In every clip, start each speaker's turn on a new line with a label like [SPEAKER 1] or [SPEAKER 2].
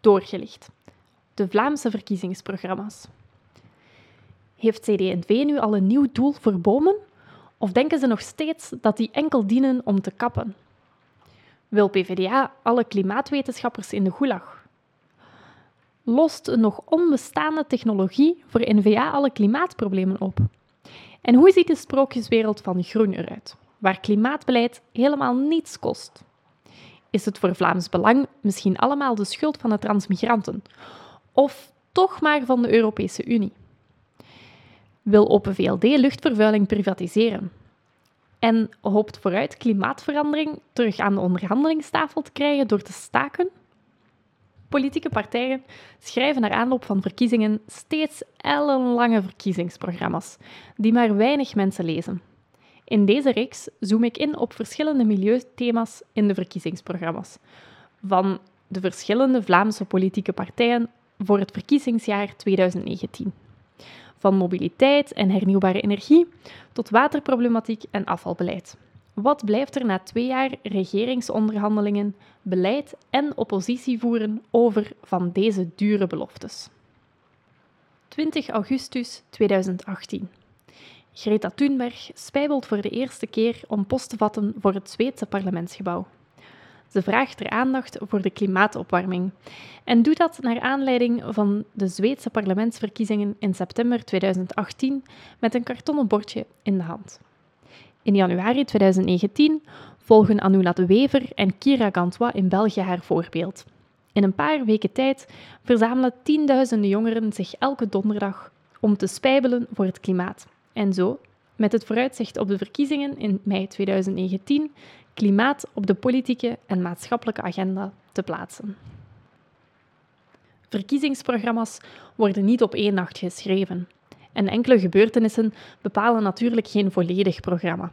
[SPEAKER 1] doorgelicht. De Vlaamse verkiezingsprogramma's. Heeft CD&V nu al een nieuw doel voor bomen? Of denken ze nog steeds dat die enkel dienen om te kappen? Wil PvdA alle klimaatwetenschappers in de gulag? Lost een nog onbestaande technologie voor NVA alle klimaatproblemen op? En hoe ziet de sprookjeswereld van groen eruit, waar klimaatbeleid helemaal niets kost? Is het voor Vlaams Belang misschien allemaal de schuld van de transmigranten? Of toch maar van de Europese Unie? Wil Open VLD luchtvervuiling privatiseren? En hoopt vooruit klimaatverandering terug aan de onderhandelingstafel te krijgen door te staken? Politieke partijen schrijven naar aanloop van verkiezingen steeds ellenlange verkiezingsprogramma's, die maar weinig mensen lezen. In deze reeks zoom ik in op verschillende milieuthema's in de verkiezingsprogramma's, van de verschillende Vlaamse politieke partijen voor het verkiezingsjaar 2019. Van mobiliteit en hernieuwbare energie tot waterproblematiek en afvalbeleid. Wat blijft er na twee jaar regeringsonderhandelingen, beleid en oppositie voeren over van deze dure beloftes? 20 augustus 2018. Greta Thunberg spijbelt voor de eerste keer om post te vatten voor het Zweedse parlementsgebouw. Ze vraagt er aandacht voor de klimaatopwarming en doet dat naar aanleiding van de Zweedse parlementsverkiezingen in september 2018 met een kartonnen bordje in de hand. In januari 2019 volgen Anula de Wever en Kira Gantois in België haar voorbeeld. In een paar weken tijd verzamelen tienduizenden jongeren zich elke donderdag om te spijbelen voor het klimaat. En zo, met het vooruitzicht op de verkiezingen in mei 2019, klimaat op de politieke en maatschappelijke agenda te plaatsen. Verkiezingsprogramma's worden niet op één nacht geschreven. En enkele gebeurtenissen bepalen natuurlijk geen volledig programma.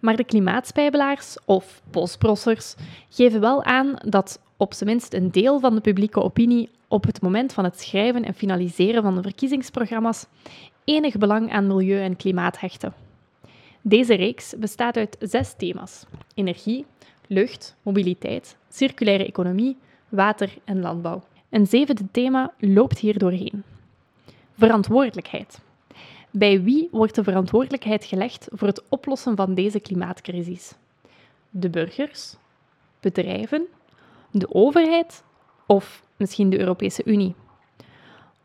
[SPEAKER 1] Maar de klimaatspijbelaars, of postbrossers, geven wel aan dat op zijn minst een deel van de publieke opinie op het moment van het schrijven en finaliseren van de verkiezingsprogramma's enig belang aan milieu en klimaat hechten. Deze reeks bestaat uit zes thema's: energie, lucht, mobiliteit, circulaire economie, water en landbouw. Een zevende thema loopt hier doorheen: verantwoordelijkheid. Bij wie wordt de verantwoordelijkheid gelegd voor het oplossen van deze klimaatcrisis? De burgers, bedrijven, de overheid of misschien de Europese Unie?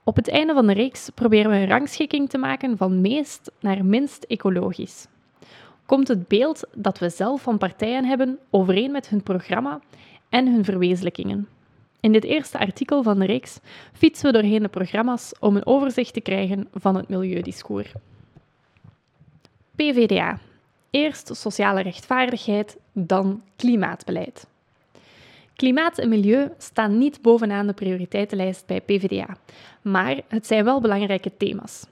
[SPEAKER 1] Op het einde van de reeks proberen we een rangschikking te maken van meest naar minst ecologisch. Komt het beeld dat we zelf van partijen hebben overeen met hun programma en hun verwezenlijkingen? In dit eerste artikel van de reeks fietsen we doorheen de programma's om een overzicht te krijgen van het milieudiscours. PVDA. Eerst sociale rechtvaardigheid, dan klimaatbeleid. Klimaat en milieu staan niet bovenaan de prioriteitenlijst bij PVDA, maar het zijn wel belangrijke thema's.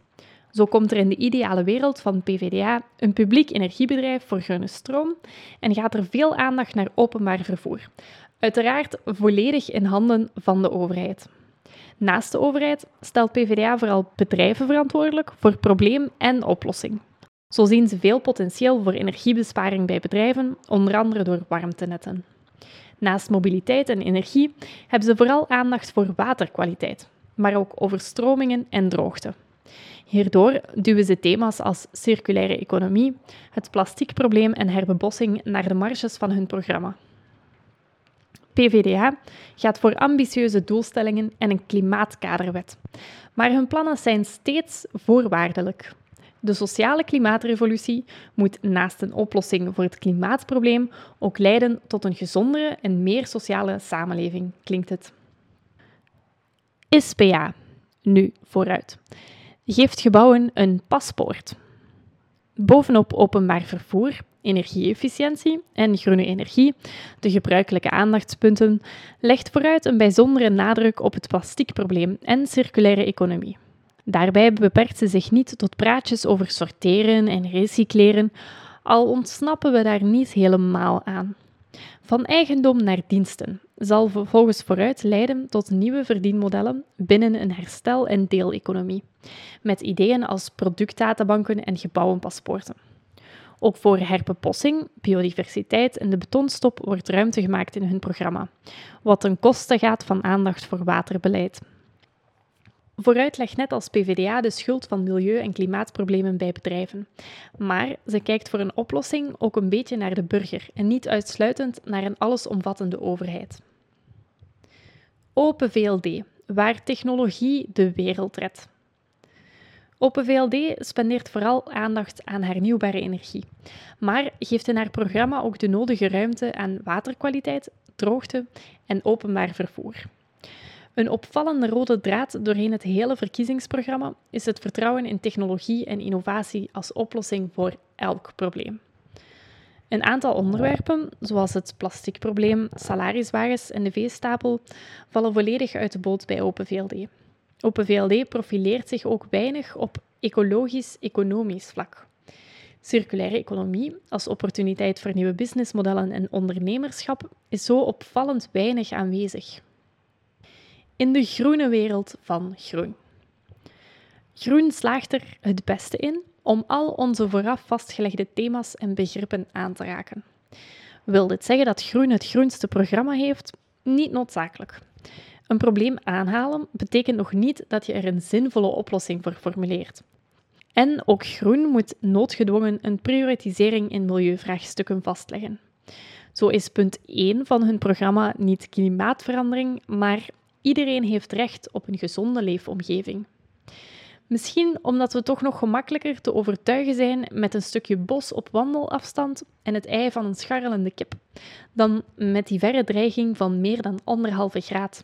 [SPEAKER 1] Zo komt er in de ideale wereld van PVDA een publiek energiebedrijf voor groene stroom en gaat er veel aandacht naar openbaar vervoer. Uiteraard volledig in handen van de overheid. Naast de overheid stelt PVDA vooral bedrijven verantwoordelijk voor probleem en oplossing. Zo zien ze veel potentieel voor energiebesparing bij bedrijven, onder andere door warmtenetten. Naast mobiliteit en energie hebben ze vooral aandacht voor waterkwaliteit, maar ook overstromingen en droogte. Hierdoor duwen ze thema's als circulaire economie, het plasticprobleem en herbebossing naar de marges van hun programma. PVDA gaat voor ambitieuze doelstellingen en een klimaatkaderwet, maar hun plannen zijn steeds voorwaardelijk. De sociale klimaatrevolutie moet naast een oplossing voor het klimaatprobleem ook leiden tot een gezondere en meer sociale samenleving, klinkt het. SPA. Nu vooruit. Geeft gebouwen een paspoort. Bovenop openbaar vervoer, energieefficiëntie en groene energie, de gebruikelijke aandachtspunten, legt vooruit een bijzondere nadruk op het plasticprobleem en circulaire economie. Daarbij beperkt ze zich niet tot praatjes over sorteren en recycleren, al ontsnappen we daar niet helemaal aan. Van eigendom naar diensten zal vervolgens vooruit leiden tot nieuwe verdienmodellen binnen een herstel- en deeleconomie, met ideeën als productdatabanken en gebouwenpaspoorten. Ook voor herbepossing, biodiversiteit en de betonstop wordt ruimte gemaakt in hun programma, wat ten koste gaat van aandacht voor waterbeleid. Vooruit legt net als PvdA de schuld van milieu- en klimaatproblemen bij bedrijven. Maar ze kijkt voor een oplossing ook een beetje naar de burger en niet uitsluitend naar een allesomvattende overheid. Open VLD, waar technologie de wereld redt. Open VLD spendeert vooral aandacht aan hernieuwbare energie, maar geeft in haar programma ook de nodige ruimte aan waterkwaliteit, droogte en openbaar vervoer. Een opvallende rode draad doorheen het hele verkiezingsprogramma is het vertrouwen in technologie en innovatie als oplossing voor elk probleem. Een aantal onderwerpen, zoals het plasticprobleem, salariswagens en de veestapel, vallen volledig uit de boot bij Open VLD. Open VLD profileert zich ook weinig op ecologisch-economisch vlak. Circulaire economie als opportuniteit voor nieuwe businessmodellen en ondernemerschap is zo opvallend weinig aanwezig in de groene wereld van groen. Groen slaagt er het beste in om al onze vooraf vastgelegde thema's en begrippen aan te raken. Wil dit zeggen dat groen het groenste programma heeft? Niet noodzakelijk. Een probleem aanhalen betekent nog niet dat je er een zinvolle oplossing voor formuleert. En ook groen moet noodgedwongen een prioritisering in milieuvraagstukken vastleggen. Zo is punt 1 van hun programma niet klimaatverandering, maar Iedereen heeft recht op een gezonde leefomgeving. Misschien omdat we toch nog gemakkelijker te overtuigen zijn met een stukje bos op wandelafstand en het ei van een scharrelende kip, dan met die verre dreiging van meer dan anderhalve graad.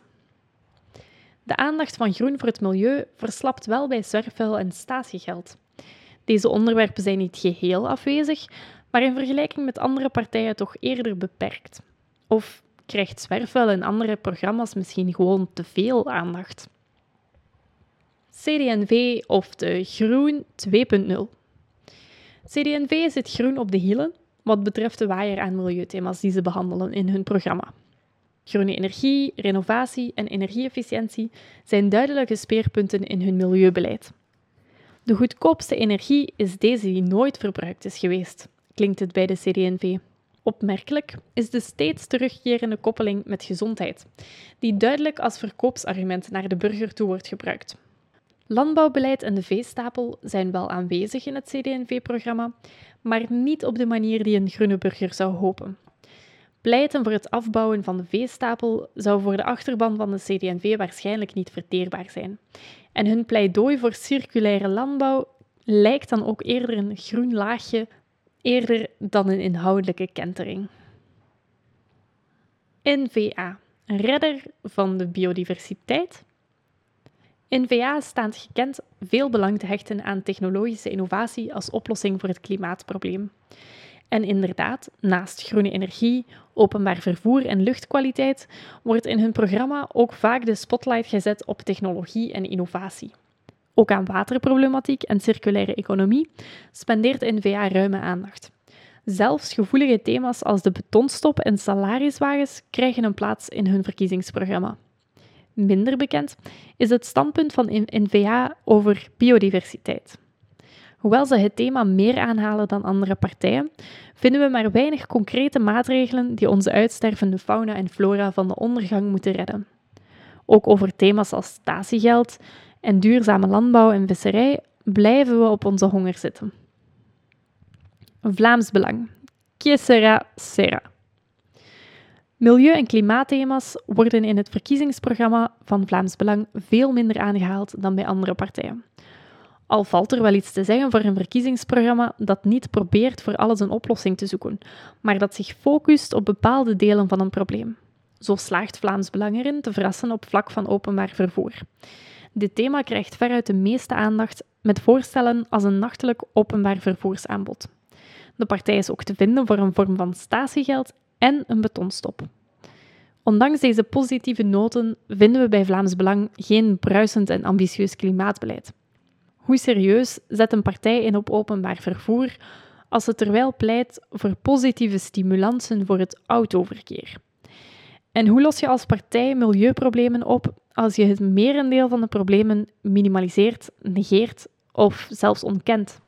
[SPEAKER 1] De aandacht van groen voor het milieu verslapt wel bij zwerfvuil en statiegeld. Deze onderwerpen zijn niet geheel afwezig, maar in vergelijking met andere partijen toch eerder beperkt. Of krijgt zwerfvuil en andere programma's misschien gewoon te veel aandacht. CD&V of de Groen 2.0. CD&V zit groen op de hielen wat betreft de waaier aan milieuthema's die ze behandelen in hun programma. Groene energie, renovatie en energieefficiëntie zijn duidelijke speerpunten in hun milieubeleid. De goedkoopste energie is deze die nooit verbruikt is geweest, klinkt het bij de CD&V. Opmerkelijk is de steeds terugkerende koppeling met gezondheid, die duidelijk als verkoopsargument naar de burger toe wordt gebruikt. Landbouwbeleid en de veestapel zijn wel aanwezig in het CD&V-programma, maar niet op de manier die een groene burger zou hopen. Pleiten voor het afbouwen van de veestapel zou voor de achterban van de CD&V waarschijnlijk niet verteerbaar zijn. En hun pleidooi voor circulaire landbouw lijkt dan ook eerder een groen laagje eerder dan een inhoudelijke kentering. NVA, redder van de biodiversiteit. NVA staat gekend veel belang te hechten aan technologische innovatie als oplossing voor het klimaatprobleem. En inderdaad, naast groene energie, openbaar vervoer en luchtkwaliteit wordt in hun programma ook vaak de spotlight gezet op technologie en innovatie. Ook aan waterproblematiek en circulaire economie spendeert NVA ruime aandacht. Zelfs gevoelige thema's als de betonstop en salariswagens krijgen een plaats in hun verkiezingsprogramma. Minder bekend is het standpunt van NVA over biodiversiteit. Hoewel ze het thema meer aanhalen dan andere partijen, vinden we maar weinig concrete maatregelen die onze uitstervende fauna en flora van de ondergang moeten redden. Ook over thema's als statiegeld en duurzame landbouw en visserij blijven we op onze honger zitten. Vlaams Belang. Que sera. Milieu- en klimaatthema's worden in het verkiezingsprogramma van Vlaams Belang veel minder aangehaald dan bij andere partijen. Al valt er wel iets te zeggen voor een verkiezingsprogramma dat niet probeert voor alles een oplossing te zoeken, maar dat zich focust op bepaalde delen van een probleem. Zo slaagt Vlaams Belang erin te verrassen op vlak van openbaar vervoer. Dit thema krijgt veruit de meeste aandacht met voorstellen als een nachtelijk openbaar vervoersaanbod. De partij is ook te vinden voor een vorm van statiegeld en een betonstop. Ondanks deze positieve noten vinden we bij Vlaams Belang geen bruisend en ambitieus klimaatbeleid. Hoe serieus zet een partij in op openbaar vervoer als het terwijl pleit voor positieve stimulansen voor het autoverkeer? En hoe los je als partij milieuproblemen op als je het merendeel van de problemen minimaliseert, negeert of zelfs ontkent?